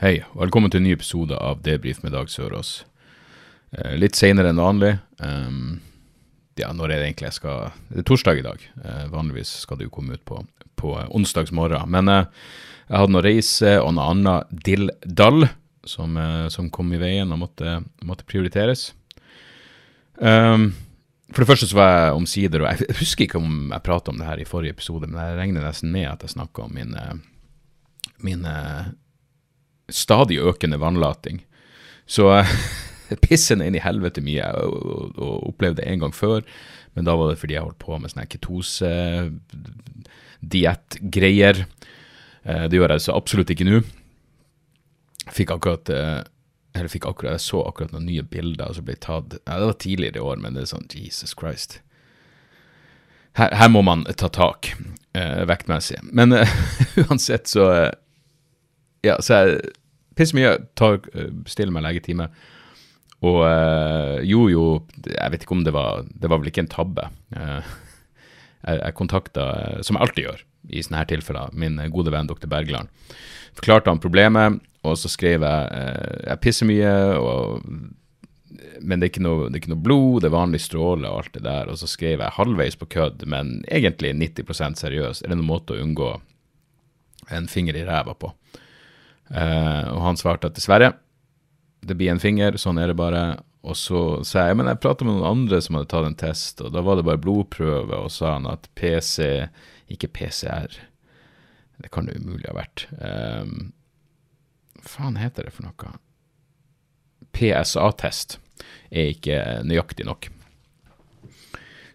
Hei, velkommen til en ny episode av Debrif med Dag Sørås. Eh, litt senere enn vanlig. Um, ja, når er det egentlig jeg skal Det er torsdag i dag. Eh, vanligvis skal det jo komme ut på, på onsdags onsdagsmorgen. Men eh, jeg hadde noe reise og noe annet dill-dall som, eh, som kom i veien og måtte, måtte prioriteres. Um, for det første så var jeg omsider, og jeg husker ikke om jeg pratet om det her i forrige episode, men jeg regner nesten med at jeg snakka om min, eh, min eh, stadig økende vannlating. Så jeg pisser inn i helvete mye, og opplevde det en gang før, men da var det fordi jeg holdt på med sånne ketose-diettgreier. Eh, Det gjør jeg så absolutt ikke nå. Fikk akkurat eh, eller fikk akkurat, Jeg så akkurat noen nye bilder som ble tatt ja, Det var tidligere i år, men det er sånn Jesus Christ. Her, her må man ta tak, eh, vektmessig. Men eh, uansett, så Ja, så jeg pisser mye, tar, eh, meg legetime. Og eh, jo, jo, jeg vet ikke om det var Det var vel ikke en tabbe. Eh, jeg, jeg kontakta, som jeg alltid gjør i sånne her tilfeller, min gode venn dr. Bergland. Forklarte han problemet, og så skrev jeg eh, Jeg pisser mye, og, men det er, ikke noe, det er ikke noe blod, det er vanlig stråle og alt det der. Og så skrev jeg halvveis på kødd, men egentlig 90% seriøst. Er det noen måte å unngå en finger i ræva på? Eh, og han svarte at dessverre, det blir en finger, sånn er det bare. Og så sa jeg, men jeg pratet med noen andre som hadde tatt en test, og da var det bare blodprøve, og sa han at PC, ikke PCR, det kan det umulig ha vært. Um, faen heter det for noe? PSA-test er ikke nøyaktig nok.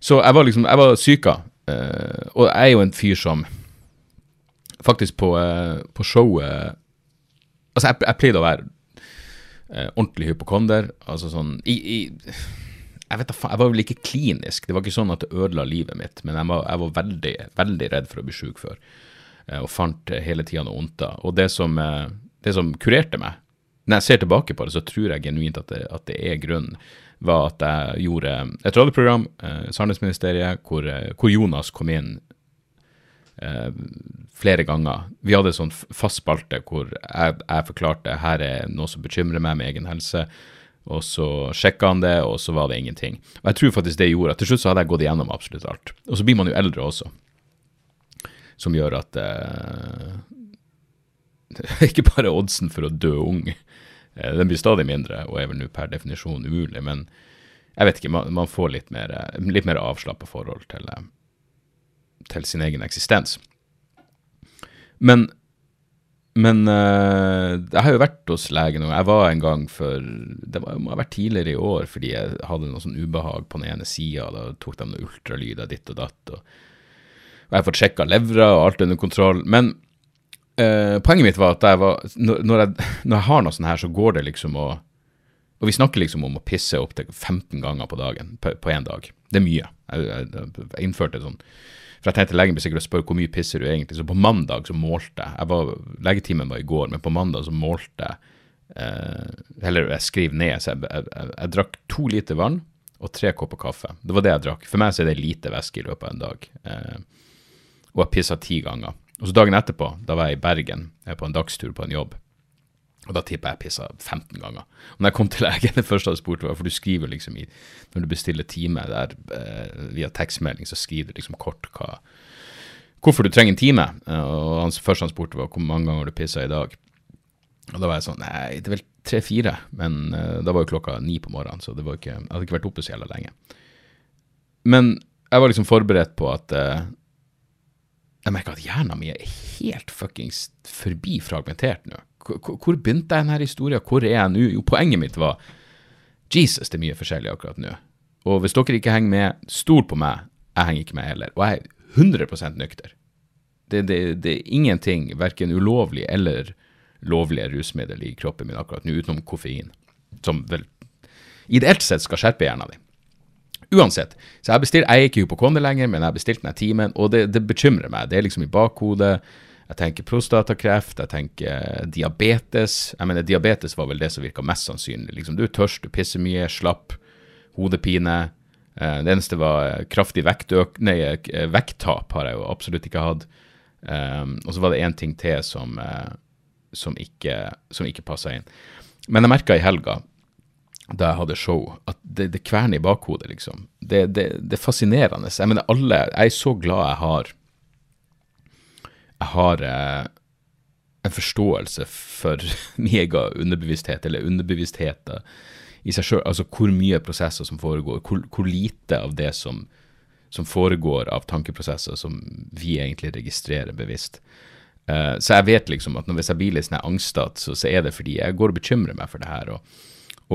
Så jeg var liksom, jeg var syka, eh, og jeg er jo en fyr som faktisk på, eh, på showet Altså, jeg, jeg pleide å være eh, ordentlig hypokonder. Altså sånn i, i, jeg, vet jeg var vel ikke klinisk, det var ikke sånn at det ødela livet mitt, men jeg var, jeg var veldig, veldig redd for å bli sjuk før, eh, og fant hele tida noe vondt Og det som, eh, det som kurerte meg, når jeg ser tilbake på det, så tror jeg genuint at det, at det er grunnen, var at jeg gjorde et radioprogram, eh, Sandnesministeriet, hvor, eh, hvor Jonas kom inn flere ganger. Vi hadde en sånn fast spalte hvor jeg, jeg forklarte her er noe som bekymrer meg med egen helse, og så sjekka han det, og så var det ingenting. Og jeg tror faktisk det gjorde at til slutt så hadde jeg gått igjennom absolutt alt. Og så blir man jo eldre også, som gjør at eh, Ikke bare oddsen for å dø ung, eh, den blir stadig mindre, og er vel nå per definisjon umulig, men jeg vet ikke, man, man får litt mer, eh, litt mer avslappa forhold til, eh, til sin egen eksistens. Men men eh, jeg har jo vært hos legen, og jeg var en gang for Det må ha vært tidligere i år, fordi jeg hadde noe sånn ubehag på den ene sida. Da tok de noe ultralyd av ditt og datt. Og, og jeg har fått sjekka levra og alt under kontroll. Men eh, poenget mitt var at jeg var, når, jeg, når jeg har noe sånt her, så går det liksom å Og vi snakker liksom om å pisse opptil 15 ganger på dagen på én dag. Det er mye. Jeg, jeg, jeg innførte sånn for jeg tenkte legen blir sikkert spørre hvor mye pisser du egentlig. Så på mandag så målte jeg. var, legetimen var i går, men på mandag så målte jeg eh, Eller jeg skriver ned. Så jeg, jeg, jeg, jeg drakk to liter vann og tre kopper kaffe. Det var det jeg drakk. For meg så er det lite væske i løpet av en dag. Eh, og jeg pissa ti ganger. Og så dagen etterpå, da var jeg i Bergen er på en dagstur på en jobb. Og da tipper jeg pissa 15 ganger. Og når jeg kom til legen, det første jeg spurte var, for du skriver liksom i, når du bestiller time der eh, via tekstmelding, så skriver du liksom kort hva, hvorfor du trenger en time. Og han, første han spurte var hvor mange ganger du pissa i dag. Og da var jeg sånn, nei, det er vel tre-fire, men eh, da var jo klokka ni på morgenen, så det var ikke, jeg hadde ikke vært oppe så jævla lenge. Men jeg var liksom forberedt på at eh, jeg merker at hjernen min er helt fuckings forbi fragmentert nå. Hvor, begynte jeg denne historien? Hvor er jeg nå? Jo, poenget mitt var Jesus, det er mye forskjellig akkurat nå. Og hvis dere ikke henger med, stol på meg. Jeg henger ikke med heller. Og jeg er 100 nykter. Det, det, det er ingenting, verken ulovlig eller lovlige rusmiddel i kroppen min akkurat nå, utenom koffein, som vel ideelt sett skal skjerpe hjernen din. Uansett, så jeg, bestilt, jeg er ikke hypokonder lenger, men jeg har bestilt denne timen, og det, det, bekymrer meg. Det er liksom i bakhodet. Jeg tenker prostatakreft, jeg tenker diabetes. Jeg mener, diabetes var vel det som virka mest sannsynlig. Liksom, du er tørst, du pisser mye, slapp, hodepine. Eh, det eneste var kraftig vektøk, nei, eh, vekttap har jeg jo absolutt ikke hatt. Um, og så var det én ting til som, som ikke, som ikke passa inn. Men jeg merka i helga, da jeg hadde show, at det, det kverner i bakhodet, liksom. Det, det, det, er fascinerende. Jeg mener, alle Jeg er så glad jeg har Jeg har uh, en forståelse for mega underbevissthet, eller underbevisstheter i seg sjøl. Altså hvor mye prosesser som foregår, hvor, hvor lite av det som som foregår av tankeprosesser som vi egentlig registrerer bevisst. Uh, så jeg vet liksom at når hvis jeg blir litt sånn angstete, så, så, er det fordi jeg går og bekymrer meg for det her. Og,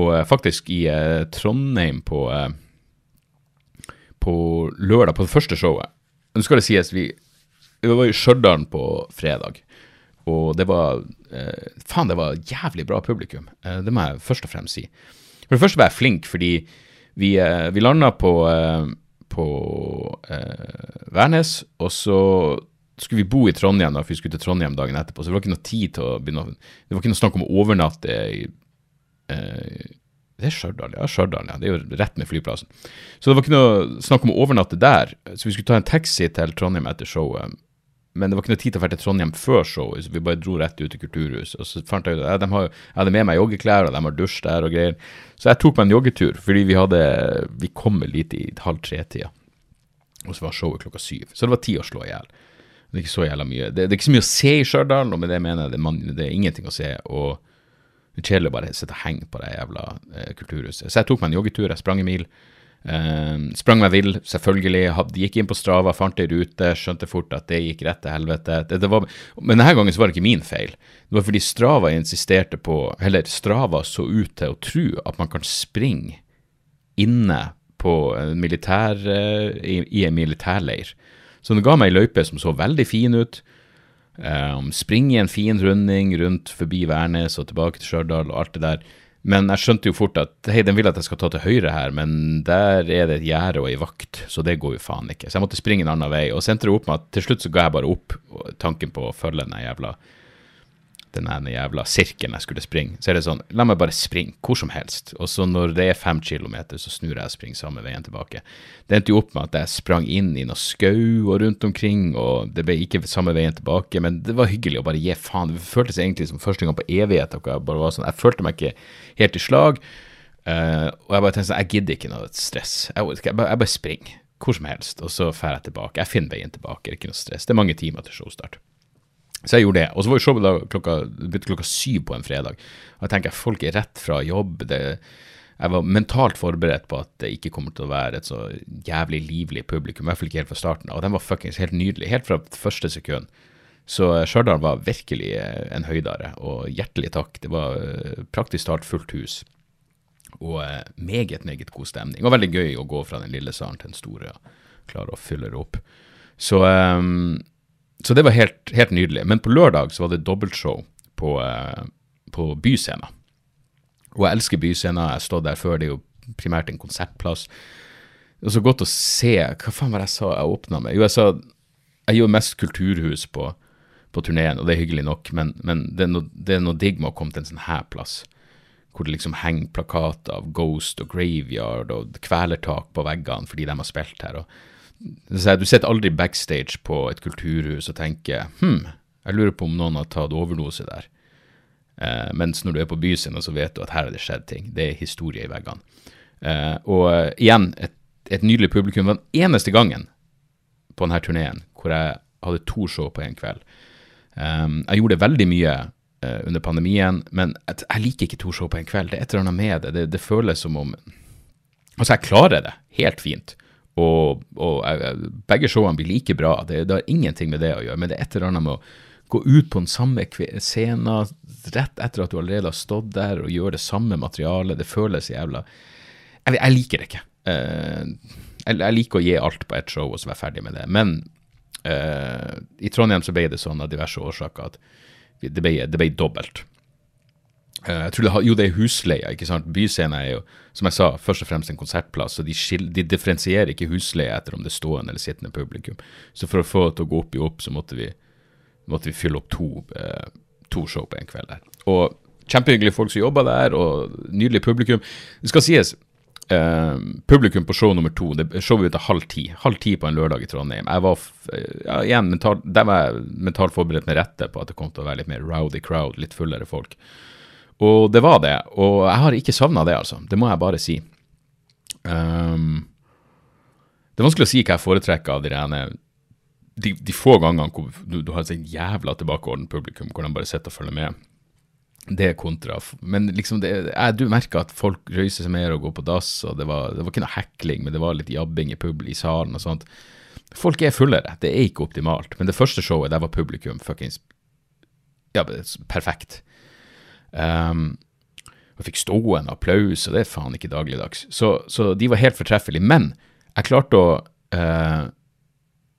og uh, faktisk i uh, Trondheim på, på lørdag, på det første showet Nå skal det sies, vi, vi var i Stjørdal på fredag. Og det var Faen, det var jævlig bra publikum. det må jeg først og fremst si. For det første var jeg flink, fordi vi, vi landa på på eh, Værnes, og så skulle vi bo i Trondheim da, for vi skulle til Trondheim dagen etterpå. Så det var ikke noe tid til å begynne Det var ikke noe snakk om å overnatte i eh, Det er Stjørdal, ja. Stjørdal, ja. Det er jo rett med flyplassen. Så det var ikke noe snakk om å overnatte der. Så vi skulle ta en taxi til Trondheim etter showet. Men det var ikke noe tid til å dra til Trondheim før showet, så vi bare dro rett ut til Kulturhuset. Og så fant jeg ut at jeg hadde med meg joggeklær, og de har dusj der og greier. Så jeg tok meg en joggetur, fordi vi hadde Vi kom dit i halv tre-tida. Og så var showet klokka syv. Så det var tid å slå i hjel. Det er ikke så jævla mye. Det, det, er ikke så mye å se i Stjørdal, og med det mener jeg det, man, det er ingenting å se. Og det er kjedelig å bare sitte og henge på det jævla eh, kulturhuset. Så jeg tok meg en joggetur, jeg sprang en mil. Uh, sprang meg vill, selvfølgelig. Gikk inn på Strava, fant ei rute, skjønte fort at det gikk rett til helvete. Det, det var, men denne gangen så var det ikke min feil. Det var fordi Strava insisterte på Eller Strava så ut til å tro at man kan springe inne på en militær, uh, i, i, en militærleir. Så det ga meg ei løype som så veldig fin ut. Um, springe i en fin runding rundt forbi Værnes og tilbake til Stjørdal og alt det der. Men jeg skjønte jo fort at hei, den vil at jeg skal ta til høyre her, men der er det et gjerde og ei vakt, så det går jo faen ikke. Så jeg måtte springe en annen vei, og så endte det opp med at til slutt så ga jeg bare opp tanken på å følge den jævla den ene jævla sirkelen jeg skulle springe. Så er det sånn, la meg bare springe hvor som helst. Og så når det er fem kilometer, så snur jeg og springer samme veien tilbake. Det endte jo opp med at jeg sprang inn i noe skau og rundt omkring, og det ble ikke samme veien tilbake, men det var hyggelig å bare gi faen. Det føltes egentlig som første gang på evighet. Og jeg, bare var sånn, jeg følte meg ikke helt i slag. Uh, og jeg bare tenkte sånn, jeg gidder ikke noe stress. Jeg, jeg, bare, jeg bare springer hvor som helst, og så drar jeg tilbake. Jeg finner veien tilbake, det er ikke noe stress. Det er mange timer til showstart. Så jeg gjorde det. Og så var jo showet klokka, klokka syv på en fredag. Og jeg tenker folk er rett fra jobb. Det, jeg var mentalt forberedt på at det ikke kommer til å være et så jævlig livlig publikum. I hvert fall ikke helt fra starten. Og den var fuckings helt nydelig. Helt fra første sekund. Så eh, Stjørdal var virkelig eh, en høydare. Og hjertelig takk. Det var eh, praktisk talt fullt hus. Og meget, meget god stemning. Og veldig gøy å gå fra den lille salen til den store og klare å fylle det opp. Så um, så det var helt, helt, nydelig. Men på lørdag så var det dobbeltshow på, uh, på Byscena. Og jeg elsker Byscena. Jeg har stått der før. Det er jo primært en konsertplass. Det er så godt å se Hva faen var det jeg sa jeg åpna med? Jo, jeg sa jeg gjør mest kulturhus på, på turneen, og det er hyggelig nok, men, men det, er no, det, er noe digg med å komme til en sånn her plass. Hvor det liksom henger plakater av Ghost og Graveyard og kvelertak på veggene fordi de har spilt her. og du sitter aldri backstage på et kulturhus og tenker hm, jeg lurer på om noen har tatt overdose der. Eh, mens når du er på Byscenen, så vet du at her har det skjedd ting. Det er historie i veggene. Eh, og uh, igjen, et, et, nydelig publikum. Den eneste gangen på denne turneen hvor jeg hadde to show på én kveld. Um, jeg gjorde veldig mye uh, under pandemien, men jeg, jeg, liker ikke to show på en kveld. Det er et eller annet med det. det. Det føles som om Altså, jeg klarer det helt fint. Og, og begge showene blir like bra. Det, det, har ingenting med det å gjøre, men det er et eller annet med å gå ut på den samme scenen rett etter at du allerede har stått der og gjør det samme materialet. Det føles jævla Jeg, jeg liker det ikke. Uh, jeg, jeg, liker å gi alt på ett show og så være ferdig med det. Men uh, i Trondheim så ble det sånn av diverse årsaker at Det ble, det ble dobbelt. Eh, jeg tror det Jo, det er husleia. ikke sant? Byscenen er jo, som jeg sa, først og fremst en konsertplass. så De, de differensierer ikke husleie etter om det er stående eller sittende publikum. Så for å få det til å gå opp i opp, så måtte vi, måtte vi fylle opp to, eh, to show på en kveld der. Og kjempehyggelige folk som jobba der, og nydelig publikum. Det skal sies, eh, publikum på show nummer to, det showet av halv ti. Halv ti på en lørdag i Trondheim. Jeg var ja, igjen mental, Der var jeg mentalt forberedt med rette på at det kom til å være litt mer rowdy crowd, litt fullere folk. Og det var det. Og jeg har ikke savna det, altså. Det må jeg bare si. Um, det er vanskelig å si hva jeg foretrekker av de rene de, de, få gangene hvor du, du har et jævla tilbakeordnet publikum, hvor de bare sitter og følger med. Det er kontra. Men liksom det, jeg, du merker at folk røyser seg mer og går på dass, og det var, det var ikke noe hekling, men det var litt jabbing i pub i salen og sånt. Folk er fullere. Det er ikke optimalt. Men det første showet, der var publikum fuckings ja, perfekt. Um, og fikk stående applaus, og det er faen ikke dagligdags. Så, så de var helt fortreffelige. Men jeg klarte å uh,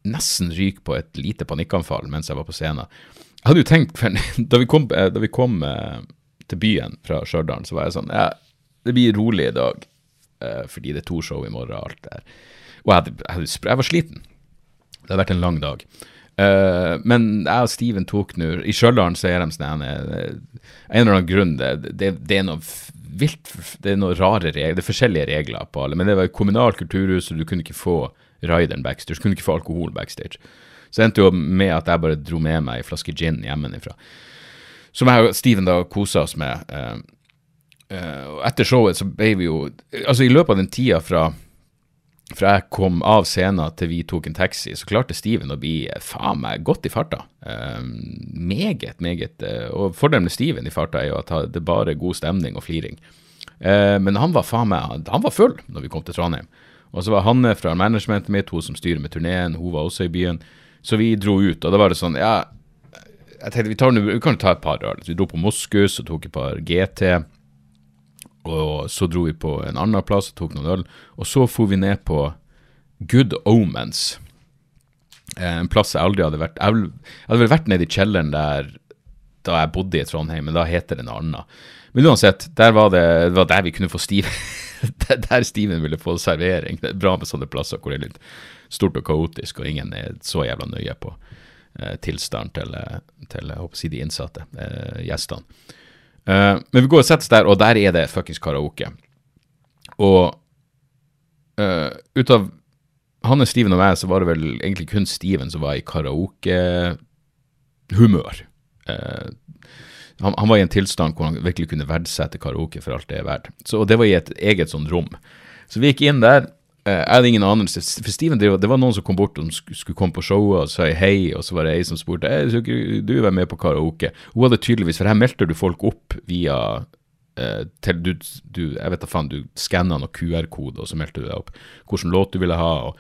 nesten ryke på et lite panikkanfall mens jeg var på scenen. Jeg hadde jo tenkt, Da vi kom, da vi kom uh, til byen fra Stjørdal, så var jeg sånn ja, Det blir rolig i dag, uh, fordi det er to show i morgen og alt det der. Og jeg, hadde, jeg, jeg, var sliten. Det hadde vært en lang dag. Uh, men jeg og Steven tok nå I Stjørdal så er de sånn en eller annen grunn det, det, det, er noe vilt Det er noen rare regler, det er forskjellige regler på alle. Men det var et kommunalt kulturhus, og du kunne ikke få rideren backstage. Du kunne ikke få alkohol backstage. Så det endte jo med at jeg bare dro med meg ei flaske gin hjemmefra. Som jeg og Steven da kosa oss med. Uh, uh, etter showet så ble vi jo Altså, i løpet av den tida fra, fra jeg kom av scenen til vi tok en taxi, så klarte Steven å bli faen meg godt i farta. Uh, meget, meget. og fordelen med Steven i farta er jo at det bare er god stemning og fliring. men han var faen meg Han var full når vi kom til Trondheim. Og så var Hanne fra managementet mitt, hun som styrer med turneen, hun var også i byen. Så vi dro ut, og da var det sånn Ja, jeg tenkte vi, tar, vi kan ta et par øl. Vi dro på Moskus og tok et par GT. Og så dro vi på en annen plass og tok noen øl. Og så for vi ned på Good Omens. Eh, en plass jeg aldri hadde vært Jeg hadde vel vært nede i kjelleren der da jeg bodde i Trondheim, men da heter det noe annet. Men uansett, der var det, det var der vi kunne få Steven Der Steven ville få servering. Det er bra med sånne plasser hvor det er litt stort og kaotisk, og ingen er så jævla nøye på eh, tilstanden til, eh, til jeg håper å si, de innsatte, eh, gjestene. Uh, men vi går og setter oss der, og der er det fuckings karaoke. Og uh, ut av Hanne, Steven og meg, så var det vel egentlig kun Steven som var i karaokehumør. Uh, han, han, var i en tilstand hvor han virkelig kunne verdsette karaoke for alt det er verdt. Så, og det var i et eget sånn rom. Så vi gikk inn der. Eh, jeg hadde ingen anelse. For Steven, det var noen som kom bort og skulle komme på showet og sa hei, og så var det ei som spurte hey, du være med på karaoke. Hun hadde tydeligvis, for her meldte du folk opp via eh, til du, du, Jeg vet da faen, du skanna noen QR-kode, og så meldte du deg opp hvilken låt du ville ha. og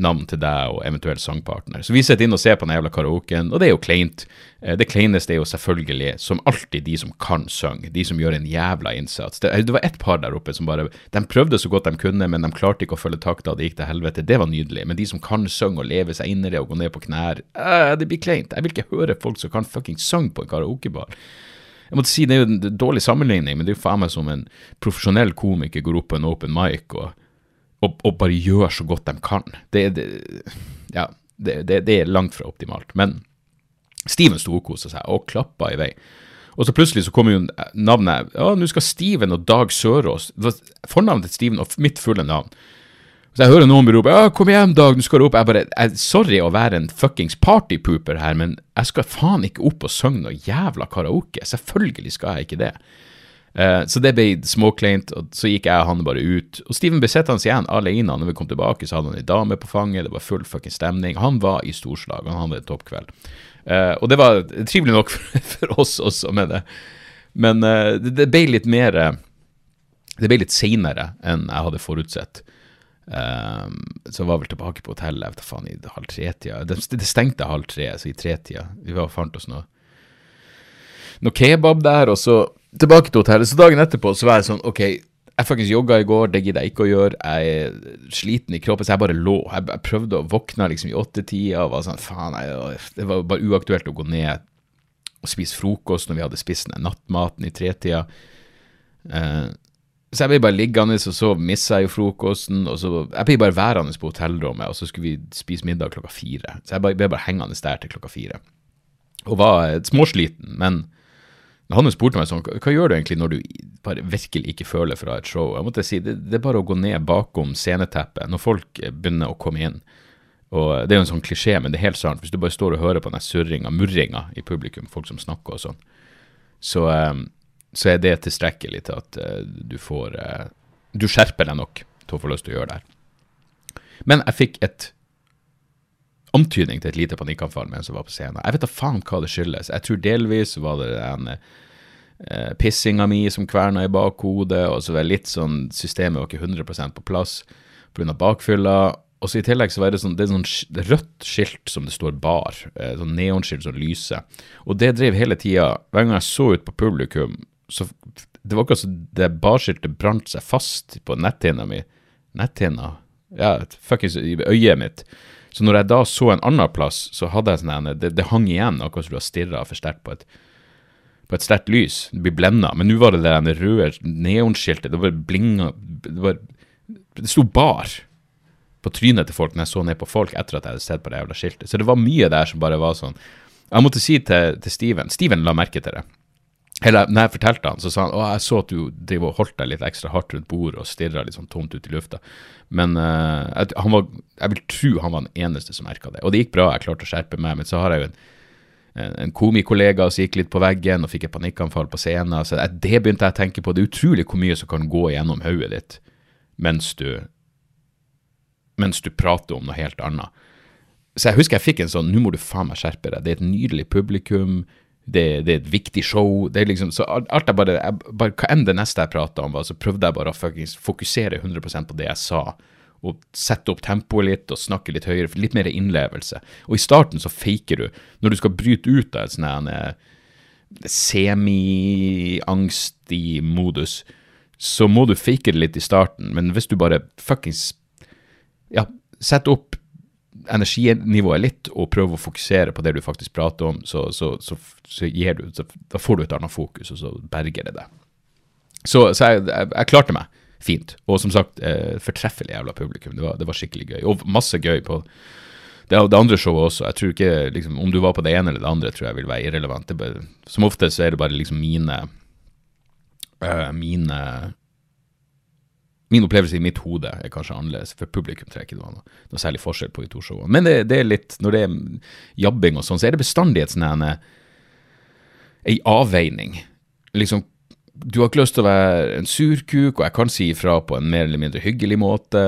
navn til deg og eventuell sangpartner. Så vi sitter inn og ser på den jævla karaoken, og det er jo kleint. Eh, det kleineste er jo selvfølgelig, som alltid, de som kan synge. De som gjør en jævla innsats. Det, det var ett par der oppe som bare De prøvde så godt de kunne, men de klarte ikke å følge takta, det gikk til helvete. Det var nydelig. Men de som kan synge og leve seg inn i det og gå ned på knær, uh, det blir kleint. Jeg vil ikke høre folk som kan fucking synge på en karaokebar. Jeg måtte si Det er jo en dårlig sammenligning, men det er jo faen meg som en profesjonell komiker går opp på en open mic og og, og, bare gjør så godt de kan. Det, det, ja, det, det er langt fra optimalt. Men Steven storkoser seg og klappa i vei. Og så plutselig så kommer jo navnet Ja, nå skal Steven og Dag Sørås Fornavnet til Steven og mitt fulle navn. Så jeg hører noen rope ja, 'Kom hjem, Dag, nå skal du opp.' Jeg bare jeg, Sorry å være en fuckings partypooper her, men jeg skal faen ikke opp og synge noe jævla karaoke. Selvfølgelig skal jeg ikke det. Uh, så det ble småkleint, og så gikk jeg og han bare ut. Og Steven ble sittende igjen alene. Når vi kom tilbake, så hadde han ei dame på fanget, det var full fucking stemning. Han var i storslag, han hadde en toppkveld. Uh, og det var trivelig nok for, for oss også, med det. men uh, det, det, ble litt mer Det ble litt seinere enn jeg hadde forutsett. så jeg var vel tilbake på hotellet jeg vet faen, i halv tre-tida. Det, det, stengte halv tre, så i tretida. Vi var og fant oss noe, noe kebab der, og så tilbake til hotellet. Så dagen etterpå så var jeg sånn OK, jeg faktisk jogga i går, det gidder jeg ikke å gjøre. Jeg er sliten i kroppen, så jeg bare lå. Jeg, jeg prøvde å våkne liksom i åttetida og var sånn faen, det var bare uaktuelt å gå ned og spise frokost når vi hadde spist den nattmaten i tretida. Uh, så jeg ble bare liggende, og så missa jeg jo frokosten. og så Jeg ble bare værende på hotellrommet, og så skulle vi spise middag klokka fire. Så jeg ble bare hengende der til klokka fire. Og var eh, småsliten, men han spurte meg sånn, hva gjør du egentlig når du bare virkelig ikke føler fra et show? Jeg måtte si, det, det er bare å gå ned bakom sceneteppet når folk begynner å komme inn. Og Det er jo en sånn klisjé, men det er helt sant. Hvis du bare står og hører på den surringa, murringa i publikum, folk som snakker og sånn, så, um, så er det tilstrekkelig til at uh, du får Du skjerper deg nok til å få lyst til å gjøre det her. Men jeg fikk et antydning til et lite panikkanfall mens jeg var på scenen. Jeg vet da faen hva det skyldes. Jeg tror delvis var det den eh, pissinga mi som kverna i bakhodet, og så var det litt sånn Systemet var ikke 100% på plass pga. bakfylla. Og så I tillegg så var det sånn, det er sånn rødt skilt som det står bar, eh, sånn neonskilt som lyser. Og det drev hele tida. Hver gang jeg så ut på publikum, så det var akkurat som det barskiltet brant seg fast på netthinna mi. Netthinna? Ja, fuckings i øyet mitt. Så når jeg da så en annen plass, så hadde jeg sånn det, det hang igjen, akkurat som du har stirra for sterkt på et på et sterkt lys. Du blir blenda. Men nå var det det røde neonskiltet. Det var blinga Det, var, det sto bar på trynet til folk når jeg så ned på folk etter at jeg hadde sett på det jævla skiltet. Så det var mye der som bare var sånn Jeg måtte si til, til Steven Steven la merke til det. Eller når jeg fortalte han, så sa han å, jeg så at du driver og holdt deg litt ekstra hardt rundt bordet og stirra litt sånn tomt ut i lufta. Men uh, han var, jeg vil tro han var den eneste som merka det. Og det gikk bra, jeg klarte å skjerpe meg. Men så har jeg jo en, en komikollega som gikk litt på veggen og fikk et panikkanfall på scenen. Så det begynte jeg å tenke på. Det er utrolig hvor mye som kan gå gjennom hodet ditt mens du, mens du prater om noe helt annet. Så jeg husker jeg fikk en sånn Nå må du faen meg skjerpe deg. Det er et nydelig publikum det, det, er et viktig show. det er liksom, så alt jeg bare, jeg, bare Hva enn det neste jeg prata om, var, så prøvde jeg bare å fokusere 100% på det jeg sa. Og sette opp tempoet litt og snakke litt høyere. Litt mer innlevelse. Og i starten så faker du. Når du skal bryte ut av et sånn semi-angstig modus, så må du fake det litt i starten. Men hvis du bare fuckings ja, setter opp energinivået litt og prøve å fokusere på det du faktisk prater om, så, så, så, så du, da får du et annet fokus, og så berger det deg. Så, jeg, jeg, jeg, klarte meg fint. Og som sagt, eh, fortreffelig jævla publikum. Det var, det var, skikkelig gøy. Og masse gøy på det, det andre showet også. Jeg tror ikke, liksom, Om du var på det ene eller det andre, tror jeg vil være irrelevant. Bare, som ofte så er det bare liksom mine uh, mine min opplevelse i mitt hode er kanskje annerledes. For publikum ikke det noe, noe særlig forskjell på de to showene. Men det, det, er litt, når det er jabbing og sånn, så er det bestandig et sånn ei avveining. Liksom du har ikke lyst til å være en surkuk, og jeg kan si ifra på en mer eller mindre hyggelig måte,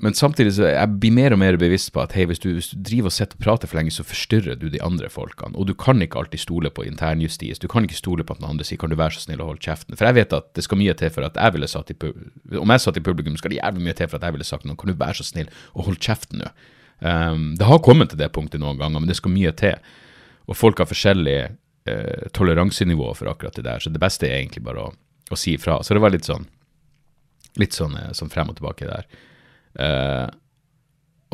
men samtidig så jeg blir mer og mer bevisst på at hei, hvis du, hvis du driver og sitter og prater for lenge, så forstyrrer du de andre folkene, og du kan ikke alltid stole på internjustis, du kan ikke stole på at den andre sier kan du være så snill å holde kjeften, for jeg vet at det skal mye til for at jeg ville satt i om jeg satt i publikum, skal det jævlig mye til for at jeg ville sagt noe, kan du være så snill å holde kjeften nå? Um, det har kommet til det punktet noen ganger, men det skal mye til, og folk har forskjellige eh, toleransenivå for akkurat det der. Så det beste er egentlig bare å, å si ifra. Så det var litt sånn litt sånn, eh, sånn frem og tilbake der. Eh,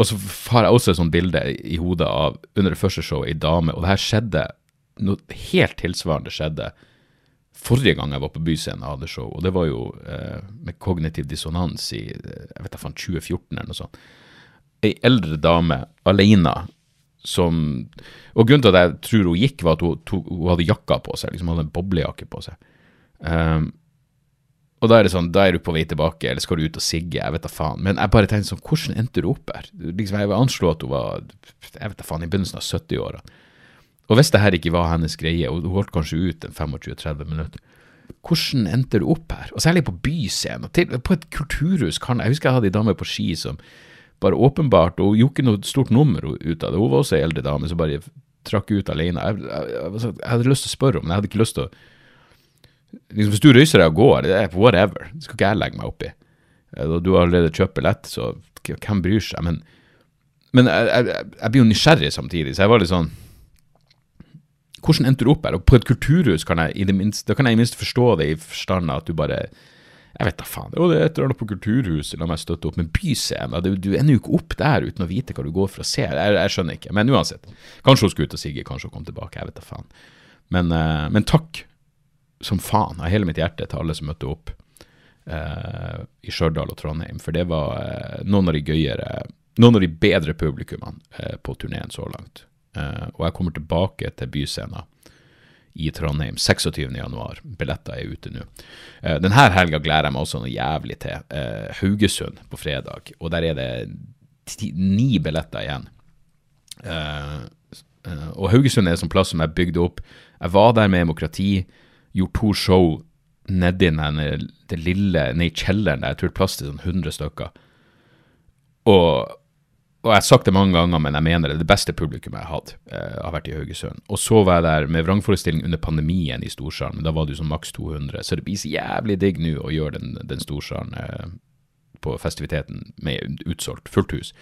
og så har jeg også et sånt bilde i hodet av under det første showet ei dame, og det her skjedde noe helt tilsvarende skjedde forrige gang jeg var på Byscenen og hadde show, og det var jo eh, med kognitiv dissonans i jeg vet da faen, 2014 eller noe sånt. Ei eldre dame alene som Og grunnen til at jeg tror hun gikk, var at hun, to, hun hadde jakka på seg, liksom hadde en boblejakke på seg. Um, og da er det sånn, da er du på vei tilbake, eller skal du ut og sigge, jeg vet da faen. Men jeg bare tenkte sånn, hvordan endte du opp her? Liksom, jeg vil anslå at hun var jeg vet da faen, i begynnelsen av 70-åra. Og hvis det her ikke var hennes greie, og hun holdt kanskje ut en 25-30 minutter, hvordan endte du opp her? Og særlig på byscenen. På et kulturhus kan Jeg husker jeg hadde ei dame på ski som bare åpenbart, og hun gjorde ikke noe stort nummer ut av det. Hun var også ei eldre dame som bare trakk ut alene. Jeg, jeg, jeg, jeg, hadde lyst til å spørre men jeg hadde ikke lyst til å liksom, Hvis du røyser deg og går, det er whatever. Det skal ikke jeg legge meg opp i. Eh, du har allerede kjøpt billett, så hvem bryr seg? Men, men jeg, blir jo nysgjerrig samtidig, så jeg var litt sånn Hvordan endte du opp her? Og på et kulturhus kan jeg i det minste, da kan jeg i minst forstå det i forstand at du bare jeg vet da faen. Jo, det er et eller annet på Kulturhuset, la meg støtte opp. Men Byscenen, du, du ender jo ikke opp der uten å vite hva du går for å se. Jeg, jeg skjønner ikke. Men uansett. Kanskje hun skulle ut og sigge, kanskje hun kom tilbake. Jeg vet da faen. Men, uh, men takk som faen av hele mitt hjerte til alle som møtte opp uh, i Stjørdal og Trondheim. For det var uh, noen av de gøyere, noen av de bedre publikummene på turneen så langt. Og jeg kommer tilbake til Byscena i Trondheim 26.1. Billetter er ute nå. Uh, denne helga gleder jeg meg også noe jævlig til. Uh, Haugesund på fredag, og der er det ni billetter igjen. Uh, og Haugesund er en sånn plass som jeg bygde opp. Jeg var der med demokrati, gjorde to show nedi det lille, ned i kjelleren der. Jeg tror plass til sånn 100 stykker. Og og jeg har sagt det mange ganger, men jeg mener det det beste publikum jeg har hatt, eh, har vært i Haugesund. Og så var jeg der med vrangforestilling under pandemien i Storsalen, men da var det jo sånn maks 200. Så det blir så jævlig digg nå å gjøre den, den Storsalen eh, på festiviteten med utsolgt, fullt hus.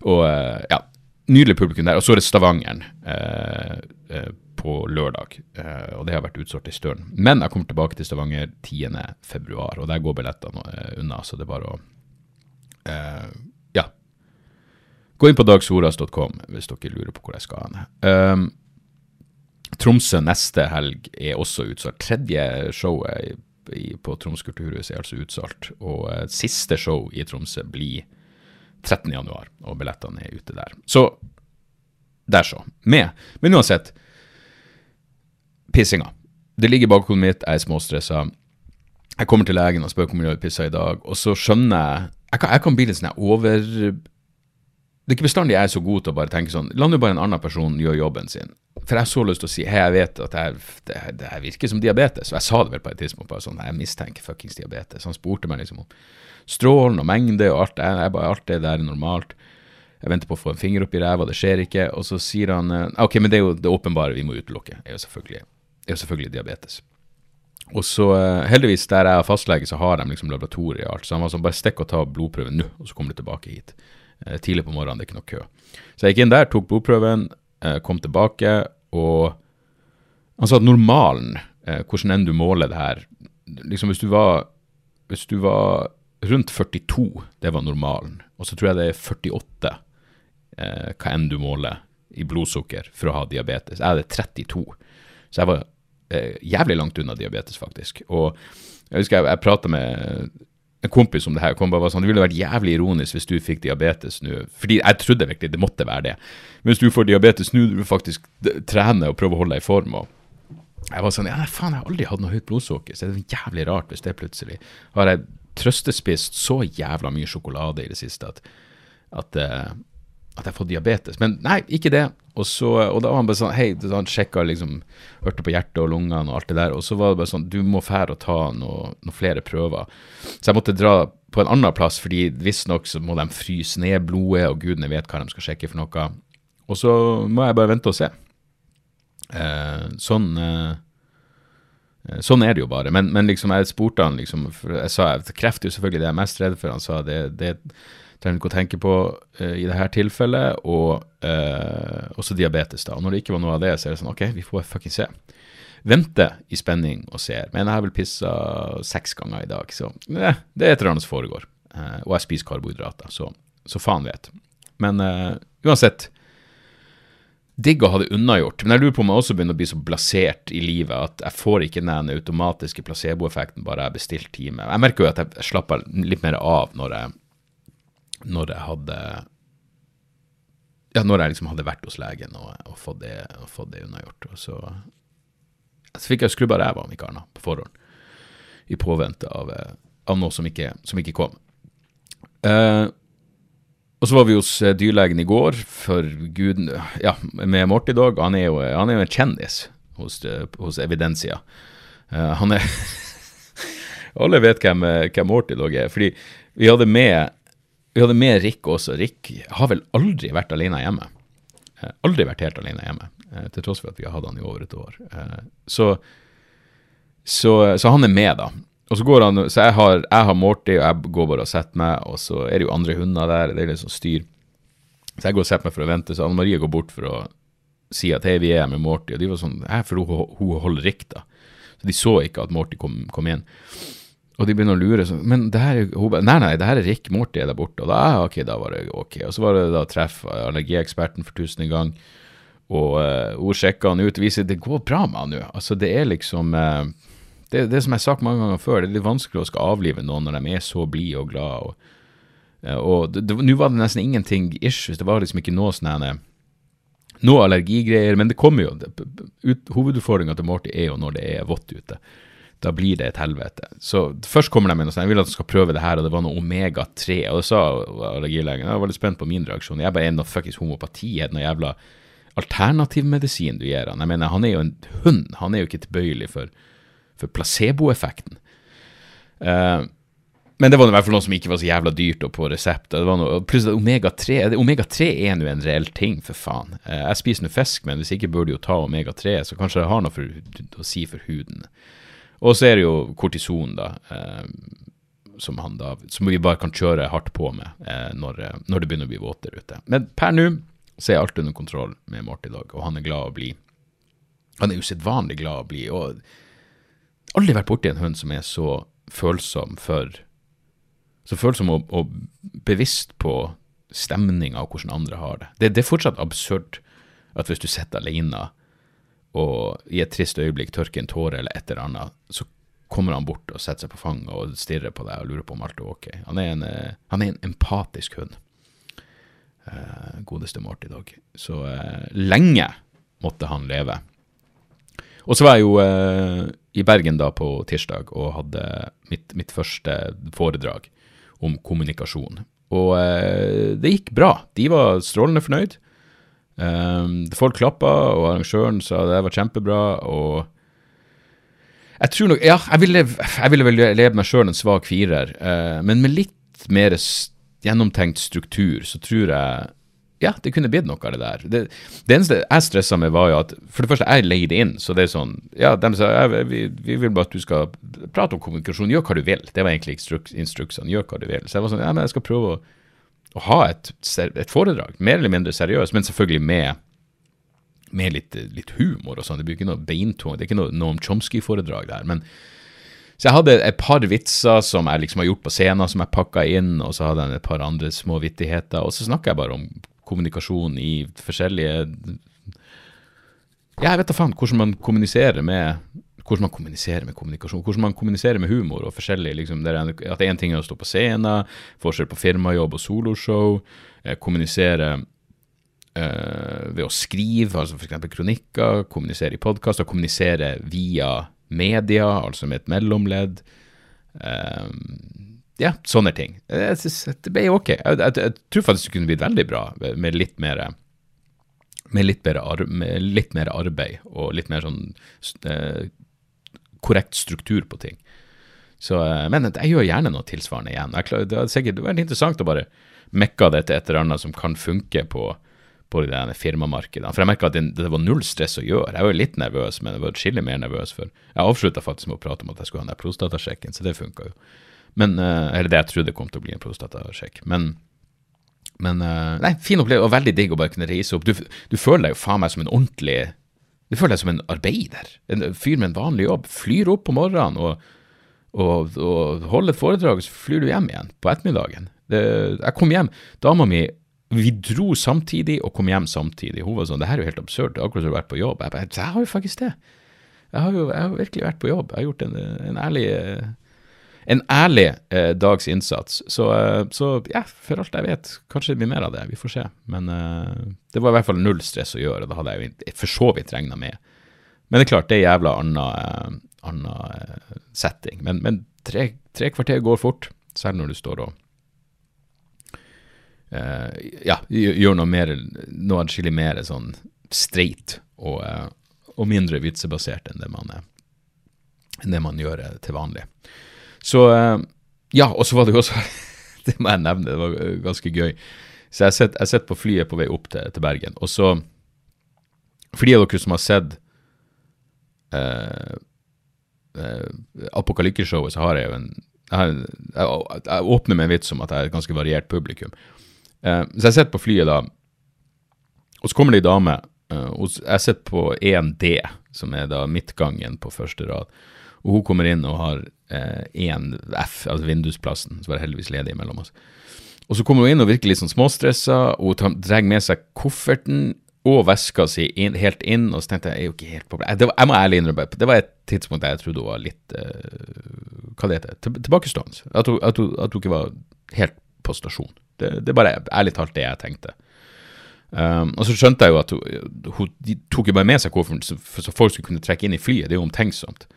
Og eh, ja, nydelig publikum der. Og så er det Stavangeren på lørdag, og det har vært utsolgt en stund. Men jeg kommer tilbake til Stavanger 10.2, og der går billettene unna, så det er bare å Gå inn på dagsoras.com hvis dere lurer på hvor jeg skal hen. Um, Tromsø neste helg er også utsolgt. Tredje showet på Troms kulturhus er altså utsolgt. Og uh, siste show i Tromsø blir 13.1, og billettene er ute der. Så der, så. Med. Men uansett, pissinga. Det ligger i bakhodet mitt, jeg er småstressa. Jeg kommer til legen og spør hvor mye jeg pissa i dag, og så skjønner jeg Jeg kan, jeg kan bli litt sånn over det er ikke bestandig jeg er så god til å bare tenke sånn La nå bare en annen person gjøre jobben sin. For jeg har så lyst til å si hei, jeg vet at det, her, det, det her virker som diabetes. Og jeg sa det vel på et tidspunkt, bare sånn jeg mistenker fuckings diabetes. Han spurte meg liksom om strålen og mengde og alt. Jeg, jeg bare, alt det der er normalt. Jeg venter på å få en finger opp i ræva, det skjer ikke. Og så sier han eh, ok, men det er jo det åpenbare vi må utelukke, er jo selvfølgelig, er jo selvfølgelig diabetes. Og så eh, heldigvis, der jeg har fastlege, så har de liksom laboratoriet og alt. Så han var sånn, bare stikk og ta blodprøven nå, og så kommer du tilbake hit. Eh, tidlig på morgenen, det er ikke noe kø. Så jeg gikk inn der, tok blodprøven, eh, kom tilbake, og han sa at normalen, eh, hvordan enn du måler det her liksom Hvis du var, hvis du var rundt 42, det var normalen, og så tror jeg det er 48 hva enn du måler i blodsukker for å ha diabetes. Jeg hadde 32, så jeg var jævlig langt unna diabetes, faktisk. Og jeg husker jeg, jeg prata med en kompis om det her kom bare sånn, det ville vært jævlig ironisk hvis du fikk diabetes nå. Fordi jeg trodde virkelig det måtte være det. Men hvis du får diabetes nå, du faktisk trene og prøve å holde deg i form. og jeg var sånn, ja, faen, jeg har aldri hatt noe høyt blodsukker, så det er jævlig rart hvis det plutselig Har jeg trøstespist så jævla mye sjokolade i det siste at, at, uh, at jeg fått diabetes. Men nei, ikke det. Og, så, og da var han bare sånn Hei, så han sjekka liksom Hørte på hjertet og lungene og alt det der. Og så var det bare sånn Du må fære og ta noen noe flere prøver. Så jeg måtte dra på en annen plass, fordi visstnok så må de fryse ned blodet, og gudene vet hva de skal sjekke for noe. Og så må jeg bare vente og se. Eh, sånn eh, Sånn er det jo bare. Men, men liksom, jeg spurte han liksom Jeg sa kreft er jo selvfølgelig det jeg er mest redd for. Han sa det, det trenger ikke å tenke på uh, i dette tilfellet, og uh, også diabetes. da. Og når det ikke var noe av det, så er det sånn OK, vi får fucking se. Vente i spenning og ser. Men jeg har vel pissa seks ganger i dag, så eh, det er et eller annet som foregår. Uh, og jeg spiser karbohydrater, så, så faen vet. Men uansett digg å ha det unnagjort. Men jeg lurer på om jeg også begynner å bli så blasert i livet at jeg får ikke den automatiske placeboeffekten bare jeg bestilt time. Jeg merker jo at jeg slapper litt mer av når jeg når jeg hadde ja, når jeg liksom hadde vært hos legen og, og, fått, det, og det unnagjort. Og så, så fikk jeg skrubba ræva av Mikarna på forhånd, i påvente av, eh, av noe som ikke, som ikke kom. Eh, og så var vi hos eh, dyrlegen i går, for guden Ja, med Morty Dog. Han er jo, han er jo en kjendis hos, eh, hos Evidensia. Eh, han er Alle vet hvem, hvem Morty Dog er. Fordi vi hadde med vi hadde med Rick også. Rick har vel aldri vært alene hjemme. Eh, aldri vært helt alene hjemme, eh, til tross for at vi har hatt han i over et år. Eh, så, så, så, han er med, da. Og Så går han, så jeg har, jeg har Morty, og jeg går bare og setter meg, og så er det jo andre hunder der. Det er litt sånn styr. Så jeg går og setter meg for å vente, så Anne Marie går bort for å si at hei, vi er med Morty. Og de var sånn, for hun, hun holder Rick, da. Så de så ikke at Morty kom, kom inn. Og de begynner å lure sånn Men det her er Nei, nei, det her er Rick Morty er der borte. Og da, ok, da var det ok. Og så var det da treff allergieksperten for tusende gang. Og uh, hun sjekka han ut, viser det går bra med han nå. Altså, det er liksom uh, det, det som jeg har sagt mange ganger før, det er litt vanskelig å skal avlive noen når de er så blide og glade. Og, uh, og nå var det nesten ingenting issues, det var liksom ikke noe sånn noe allergigreier, men det kommer jo. Hovedutfordringa til Morty er jo når det er vått ute. Da blir det et helvete. Så først kommer de med noe sånt, jeg vil at du skal prøve det her, og det var noe omega-3. Og det sa allergilegen. Jeg var litt spent på min reaksjon. Jeg bare er noe fuckings homopati. Er det noe jævla alternativmedisin du gir han? Jeg mener, han er jo en hund. Han er jo ikke tilbøyelig for, for placeboeffekten. Uh, men det var i hvert fall noe som ikke var så jævla dyrt og på resept. Det var noe, plutselig omega-3 Omega-3 er nå en reell ting, for faen. Uh, jeg spiser nå fisk, men hvis ikke burde jo ta omega-3, så kanskje det har noe for, å si for huden. Og så er det jo kortison, da. Uh, som, da, som vi bare kan kjøre hardt på med når, når det begynner å bli våtere ute. Men per nå så er alt under kontroll med Morty i dag, og han er glad å bli. Han er usedvanlig glad å bli, og aldri vært borti en hund som er så følsom for Så følsom og, og bevisst på stemninga og hvordan andre har det. det. Det er fortsatt absurd at hvis du sitter alene og i et trist øyeblikk tørker en tåre eller et eller annet, så kommer han bort og setter seg på fanget og stirrer på deg og lurer på om alt er ok. Han er en, eh, han er en empatisk hund Uh, godeste Morty Dog. Så uh, lenge måtte han leve. Og så var jeg jo uh, i Bergen da på tirsdag og hadde mitt, mitt første foredrag om kommunikasjon. Og det gikk bra. De var strålende fornøyd. Eh, folk klappa, og arrangøren sa det var kjempebra. og jeg tror nok, ja, jeg ville, vel leve meg sjøl en svak firer, uh, men med litt mer gjennomtenkt struktur, så tror jeg ja, det kunne blitt noe av det der. Det, det eneste jeg stressa med, var jo at for det første, jeg leide inn, så det er sånn Ja, de sa ja, vi, vi, vil bare at du skal prate om kommunikasjon, gjør hva du vil. Det var egentlig instruk instruksene, gjør hva du vil. Så jeg var sånn, ja, men jeg skal prøve å, å ha et, et, foredrag, mer eller mindre seriøst, men selvfølgelig med, med litt, litt, humor og sånn. Det blir ikke noe beintung, det er ikke noe Noam Chomsky-foredrag der. men så jeg hadde et par vitser som jeg liksom har gjort på scenen, som jeg pakka inn, og så hadde jeg et par andre små vittigheter. Og så snakker jeg bare om kommunikasjon i forskjellige Ja, jeg vet da faen hvordan man kommuniserer med hvordan man kommuniserer med kommunikasjon, hvordan man kommuniserer med humor og forskjellig. Liksom, det er, at én ting er å stå på scenen, forskjell på firmajobb og soloshow, eh, kommunisere eh, ved å skrive, altså f.eks. kronikker, kommunisere i podkaster, kommunisere via media, altså med et mellomledd. Eh, ja, sånne ting. Jeg synes det ble ok. Jeg, jeg, jeg, tror faktisk det kunne blitt veldig bra med litt mer med litt, ar med litt mer arbeid og litt mer sånn eh, korrekt struktur på ting. Så, eh, men jeg gjør gjerne noe tilsvarende igjen. Klar, det hadde sikkert vært interessant å bare mekke det til et eller annet som kan funke på, på de firmamarkedene. For jeg merka at det, det, var null stress å gjøre. Jeg var litt nervøs, men jeg var atskillig mer nervøs. for Jeg avslutta faktisk med å prate om at jeg skulle ha den prostatasjekken, så det funka jo. Men, uh, eller det jeg trodde kom til å bli en prostatasjekk. Men, men uh, Nei, fin opplevelse, og veldig digg å bare kunne reise opp. Du, du føler deg jo faen meg som en ordentlig Du føler deg som en arbeider. En fyr med en vanlig jobb. Flyr opp på morgenen og, og, og holder et foredrag, så flyr du hjem igjen på ettermiddagen. Det, jeg kom hjem, dama mi vi dro samtidig og kom hjem samtidig. Hun var sånn Det her er jo helt absurd. Det er akkurat som du har vært på jobb. Jeg bare Jeg har jo faktisk det. Jeg har jo jeg har virkelig vært på jobb. Jeg har gjort en, en ærlig en ærlig eh, dags innsats. Så, eh, så, ja, for alt jeg vet, kanskje det blir mer av det. Vi får se. Men eh, det var i hvert fall null stress å gjøre. Det hadde jeg jo for så vidt regna med. Men det er klart, det er jævla annen eh, setting. Men, men tre, tre, kvarter går fort, selv når du står og Eh, ja, gjør noe mer, noe adskillig mer sånn streit og, eh, og, mindre vitsebasert enn det man, enn det man gjør eh, til vanlig. Så ja, og så var det jo også Det må jeg nevne, det var ganske gøy. Så jeg sitter på flyet på vei opp til, til, Bergen, og så For de av dere som har sett eh, eh, Apokalykkeshowet, så har jeg jo en jeg, jeg, jeg, åpner med en vits om at jeg er et ganske variert publikum. Uh, så jeg sitter på flyet da, og så kommer det ei dame. Uh, jeg sitter på 1D, som er da midtgangen på første rad. Og hun kommer inn og har én eh, 1F, altså vindusplassen, som var heldigvis ledig mellom oss. Og så kommer hun inn og virker litt sånn småstressa, og hun drar med seg kofferten og veska si inn, helt inn, og så tenkte jeg jeg er jo ikke helt på var, Jeg må ærlig innrømme det var et tidspunkt der jeg trodde hun var litt uh, Hva det heter til, Tilbakestående. At hun, at, at hun ikke var helt på stasjon. Det, er bare ærlig talt det jeg tenkte. Um, og så skjønte jeg jo at hun, hun tok jo bare med seg kofferten så, så, folk skulle kunne trekke inn i flyet. Det er jo omtenksomt.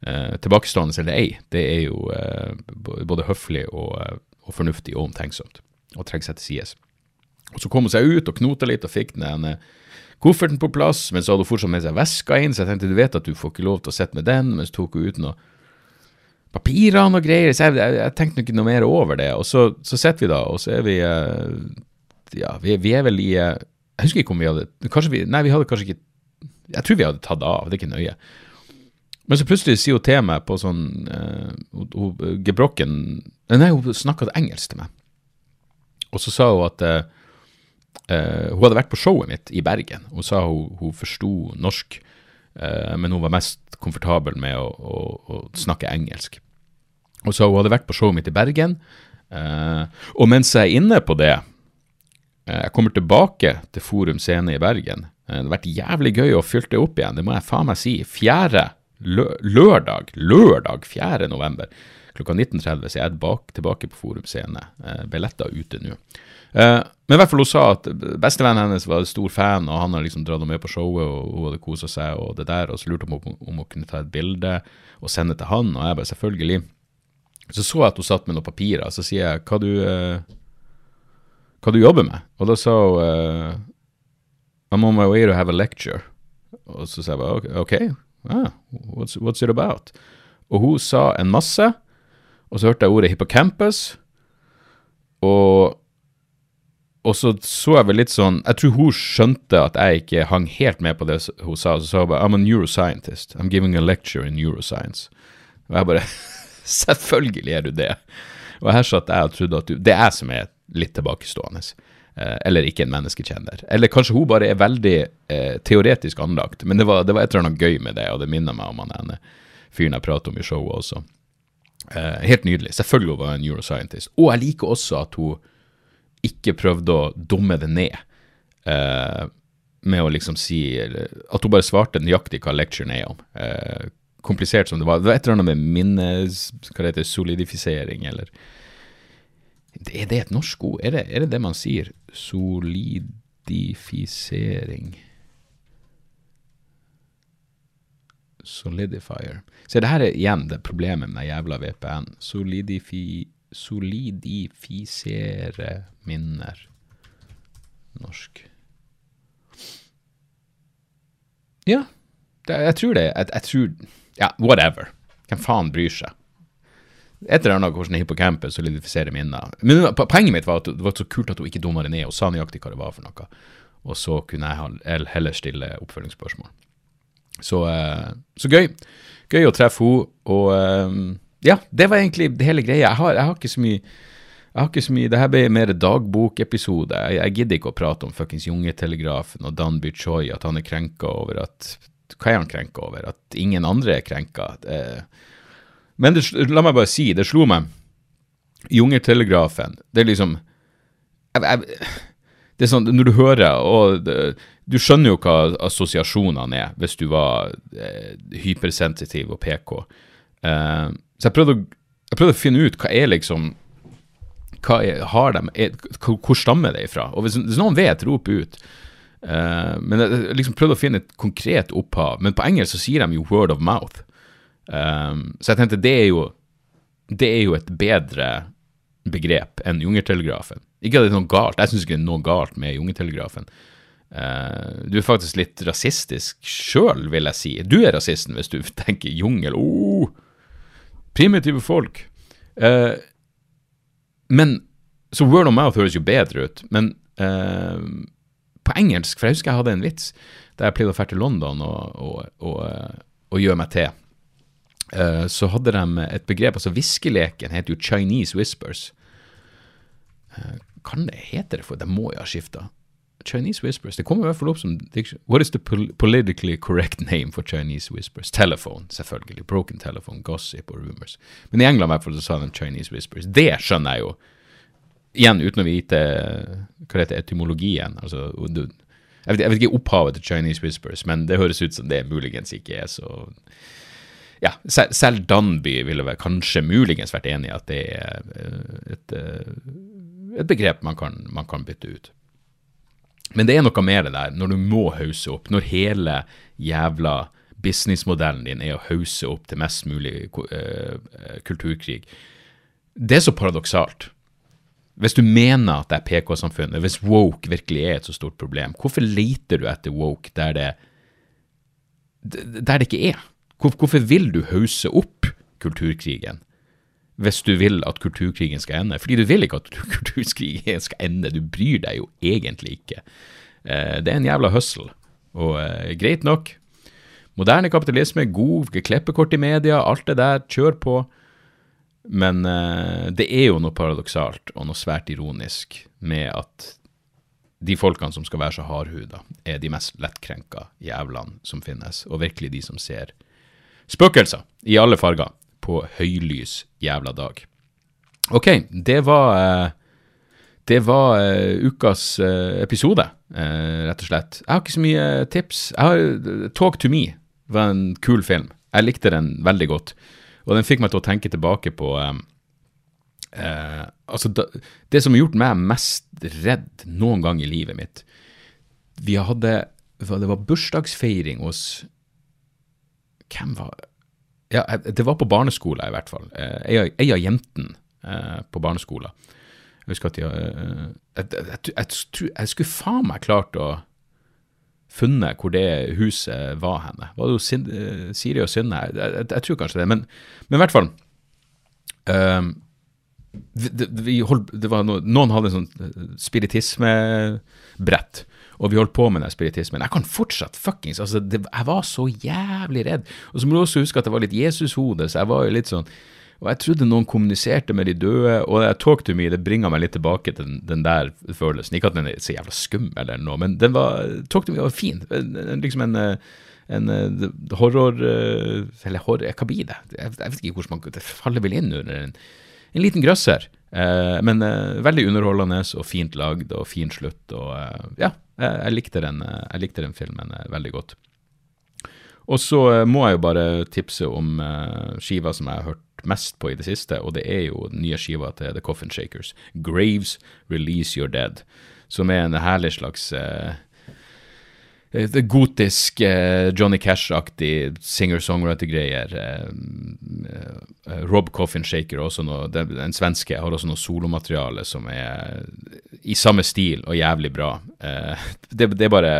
Uh, tilbakestående eller ei, det er jo eh, både høflig og, og, fornuftig og omtenksomt og trekke seg til sides. Og Så kom hun seg ut og knota litt og fikk den kofferten på plass, men så hadde hun fortsatt med seg veska inn, så jeg tenkte du vet at du får ikke lov til å sitte med den, men så tok hun ut noe papirene og greier, så jeg, jeg, jeg tenkte ikke noe mer over det. Og så, så sitter vi da, og så er vi eh, Ja, vi, vi, er vel i eh, Jeg husker ikke om vi hadde vi Nei, vi hadde kanskje ikke Jeg tror vi hadde tatt av, det er ikke nøye. Men så plutselig sier hun til meg på sånn uh, Gebrokken Nei, hun snakka engelsk til meg. Og så sa hun at uh, Uh, hun hadde vært på showet mitt i Bergen. Hun sa hun, hun forsto norsk, men hun var mest komfortabel med å, å, å, snakke engelsk. Hun sa hun hadde vært på showet mitt i Bergen, og mens jeg er inne på det Jeg kommer tilbake til Forum Scene i Bergen. det har vært jævlig gøy å fylle det opp igjen, det må jeg faen meg si. Fjerde lø lørdag, lørdag 4. november klokka 19.30 så er jeg tilbake, på Forum Scene. billetter ute nå. Eh, men i hvert fall hun sa at bestevennen hennes var stor fan, og han har liksom dratt henne med på showet, og hun hadde kosa seg, og det der, og så lurte hun om, om hun kunne ta et bilde og sende til han, og jeg bare selvfølgelig. Så så jeg at hun satt med noen papirer, så sier jeg hva du, eh, hva du jobber med? Og da sa hun uh, I'm on my way to have a lecture. Og så sa jeg bare OK, ah, what's, what's it about? Og hun sa en masse, og så hørte jeg ordet hippocampus, og og så så jeg vel litt sånn Jeg tror hun skjønte at jeg ikke hang helt med på det hun sa. Så sa hun bare I'm a neuroscientist. I'm giving a lecture in neuroscience. Og jeg bare Selvfølgelig er du det. Og her satt jeg og trodde at du Det er jeg som er litt tilbakestående. Eh, eller ikke en menneskekjenner. Eller kanskje hun bare er veldig eh, teoretisk anlagt. Men det var, det var, et eller annet gøy med det, og det minner meg om han ene fyren jeg prater om i showet også. Eh, helt nydelig. Selvfølgelig var hun en neuroscientist. Og jeg liker også at hun ikke prøvde å dumme det ned eh, med å liksom si At hun bare svarte nøyaktig hva lecturen er om. Eh, komplisert som det var. Det var et eller annet med minnes... Hva det heter Solidifisering, eller Er det et norsk ord? Er det, er det det man sier? Solidifisering Solidifier. Se, det her er igjen det problemet med den jævla VPN. Solidifi solidifisere minner. Norsk. Ja, jeg tror det. Jeg, jeg, tror Ja, whatever. Hvem faen bryr seg? Et eller annet hvordan hippocampus solidifiserer minner. Men poenget mitt var at det var så kult at hun ikke dumma det ned og sa nøyaktig hva det var for noe. Og så kunne jeg heller stille oppfølgingsspørsmål. Så, eh, så gøy. Gøy å treffe henne. Og eh, ja, det var egentlig det hele greia. Jeg har, jeg har ikke så mye jeg har ikke så mye, det her ble mer dagbokepisode. Jeg, jeg gidder ikke å prate om fuckings Jungetelegrafen og Dan Choi, at han er krenka over at Hva er han krenka over? At ingen andre er krenka? Men det, la meg bare si, det slo meg. Jungeltelegrafen, det er liksom jeg, jeg, Det er sånn, når du hører og Du skjønner jo hva assosiasjonene er hvis du var eh, hypersensitiv og PK. Eh, så jeg prøvde, å, jeg prøvde, å, finne ut hva er liksom hva er, har de, er, Hvor stammer det ifra? Og hvis, hvis noen vet, rop ut. Eh, men jeg liksom prøvde å finne et konkret opphav. Men på engelsk så sier de jo 'word of mouth'. Um, så jeg tenkte det er jo det er jo et bedre begrep enn Jungertelegrafen. Ikke at det er noe galt, jeg syns ikke det er noe galt med Jungertelegrafen. Uh, du er faktisk litt rasistisk sjøl, vil jeg si. Du er rasisten hvis du tenker jungel. Oh, Primitive folk. Uh, men Så word of mouth høres jo bedre ut, men uh, på engelsk For jeg husker jeg hadde en vits da jeg pleide å dra til London og, og, og, eh, og gjøre meg til. Uh, så hadde de et begrep altså Viskeleken heter jo Chinese whispers. kan det hete det for? De må jo ha skifta. Chinese whispers. Det kommer i hvert fall opp som What is the politically correct name for Chinese whispers? Telephone, selvfølgelig. Broken telephone, gossip og rumors. Men i England i hvert fall så sa de Chinese whispers. Det skjønner jeg jo. Igjen uten å vite hva det heter etymologien. Altså, jeg vet ikke opphavet til Chinese Whispers, men det høres ut som det muligens ikke er så ja, selv, Danby ville vel kanskje muligens vært enig i at det er eh, et, eh, et begrep man kan, man kan, bytte ut. Men det er noe mer det der, når du må hause opp, når hele jævla businessmodellen din er å hause opp til mest mulig uh, kulturkrig. Det er så paradoksalt. Hvis du mener at det er PK-samfunnet, hvis woke virkelig er et så stort problem, hvorfor leter du etter woke der det, der det ikke er? Hvorfor vil du hause opp kulturkrigen hvis du vil at kulturkrigen skal ende? Fordi du vil ikke at kulturkrigen skal ende, du bryr deg jo egentlig ikke. Eh, det er en jævla hustle, og eh, greit nok. Moderne kapitalisme, god klippekort i media, alt det der, kjør på. Men uh, det er jo noe paradoksalt og noe svært ironisk med at de folkene som skal være så hardhuda, er de mest lettkrenka jævlene som finnes, og virkelig de som ser Spøkelser i alle farger på høylys jævla dag. Ok, det var uh, Det var uh, ukas uh, episode, rett og slett. Jeg har ikke så mye tips. Har, Talk to me var en kul film. Jeg likte den veldig godt. Og den fikk meg til å tenke tilbake på Altså, da, det som har gjort meg mest redd noen gang i livet mitt Vi hadde Det var bursdagsfeiring hos hvem var ja, Det var på barneskolen, i hvert fall. Ei eh, av jentene eh, på barneskolen. Jeg husker at de eh, jeg, jeg, jeg, jeg, skulle faen meg klart å funnet hvor det huset var henne. Var det jo Siri og Synne? Jeg, tror kanskje det. Men, men i hvert fall um, det, vi holdt, det noe, Noen hadde en sånn spiritismebrett og vi holdt på med den spiritismen. Jeg kan fortsatt fuckings altså, det, Jeg var så jævlig redd. Og så må du også huske at det var litt Jesushode, så jeg var jo litt sånn og jeg trodde noen kommuniserte med de døde, og jeg talk to me, det bringer meg litt tilbake til den, den, der følelsen. Ikke at den er så jævla skummel eller noe, men den var, talk to me var fin. Liksom en, en horror Eller horror, hva blir det? Jeg, jeg vet ikke hvordan man faller vel inn under en, en liten grøsser. Eh, men eh, veldig underholdende og fint lagd og fin slutt. og eh, ja, jeg, likte den, jeg likte den filmen veldig godt. Og så må jeg jo bare tipse om skiva som jeg har hørt mest på i det siste, og det er jo den nye skiva til The Coffin Shakers, 'Graves Release Your Dead', som er en herlig slags Eh, gotisk eh, Johnny Cash-aktig singer-songwriter-greier. Eh, Rob Coffin Shaker, også noe, den, svenske, har også noe solomateriale som er i samme stil og jævlig bra. det, det, er bare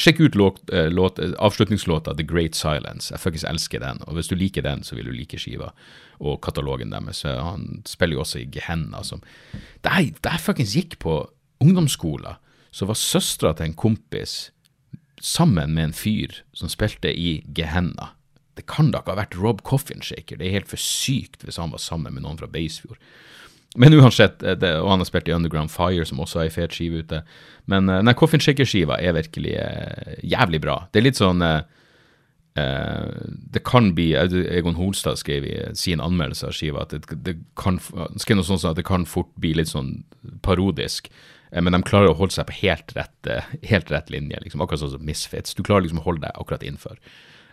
Sjekk ut låt, låt, avslutningslåta The Great Silence. Jeg faktisk elsker den. Og hvis du liker den, så vil du like skiva og katalogen deres. Han spiller jo også i Gehenna. Som, jeg, jeg fuckings gikk på ungdomsskolen, så var søstera til en kompis sammen med en fyr som spilte i Gehenna. Det kan da ikke ha vært Rob Coffinshaker, det er helt for sykt hvis han var sammen med noen fra Beisfjord. Men uansett, eh, det, og han har spilt i Underground Fire, som også er ei fet skive ute. Men nei, den Coffinshaker-skiva er virkelig eh, jævlig bra. Det er litt sånn eh, Det kan bli Egon Holstad skrev i sin anmeldelse av skiva at det, det kan skrev noe sånt at det kan fort bli litt sånn parodisk. Eh, men de klarer å holde seg på helt rett, eh, helt rett linje, liksom, akkurat sånn som Misfits. Du klarer liksom å holde deg akkurat innenfor.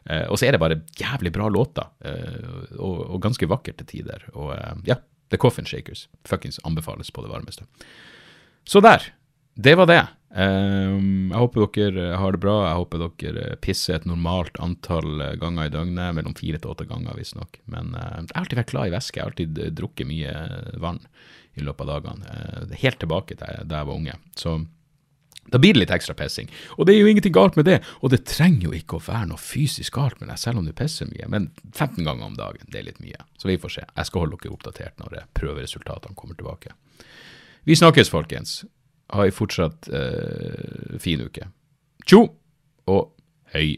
Uh, og så er det bare jævlig bra låter, uh, og, og, ganske vakkert til tider. Og uh, ja, The Coffin Shakers fuckings anbefales på det varmeste. Så der. Det var det. jeg håper dere har det bra. Jeg håper dere pisser et normalt antall ganger i døgnet, mellom fire til åtte ganger visstnok. Men jeg har alltid vært glad i væske. Jeg har alltid drukket mye vann i løpet av dagene. Eh, helt tilbake til da jeg var unge. Så da blir det litt ekstra pissing. Og det er jo ingenting galt med det. Og det trenger jo ikke å være noe fysisk galt med deg, selv om du pisser mye. Men 15 ganger om dagen, det er litt mye. Så vi får se. Jeg skal holde dere oppdatert når prøveresultatene kommer tilbake. Vi snakkes, folkens. Ha ei fortsatt eh, fin uke. Tjo og hei.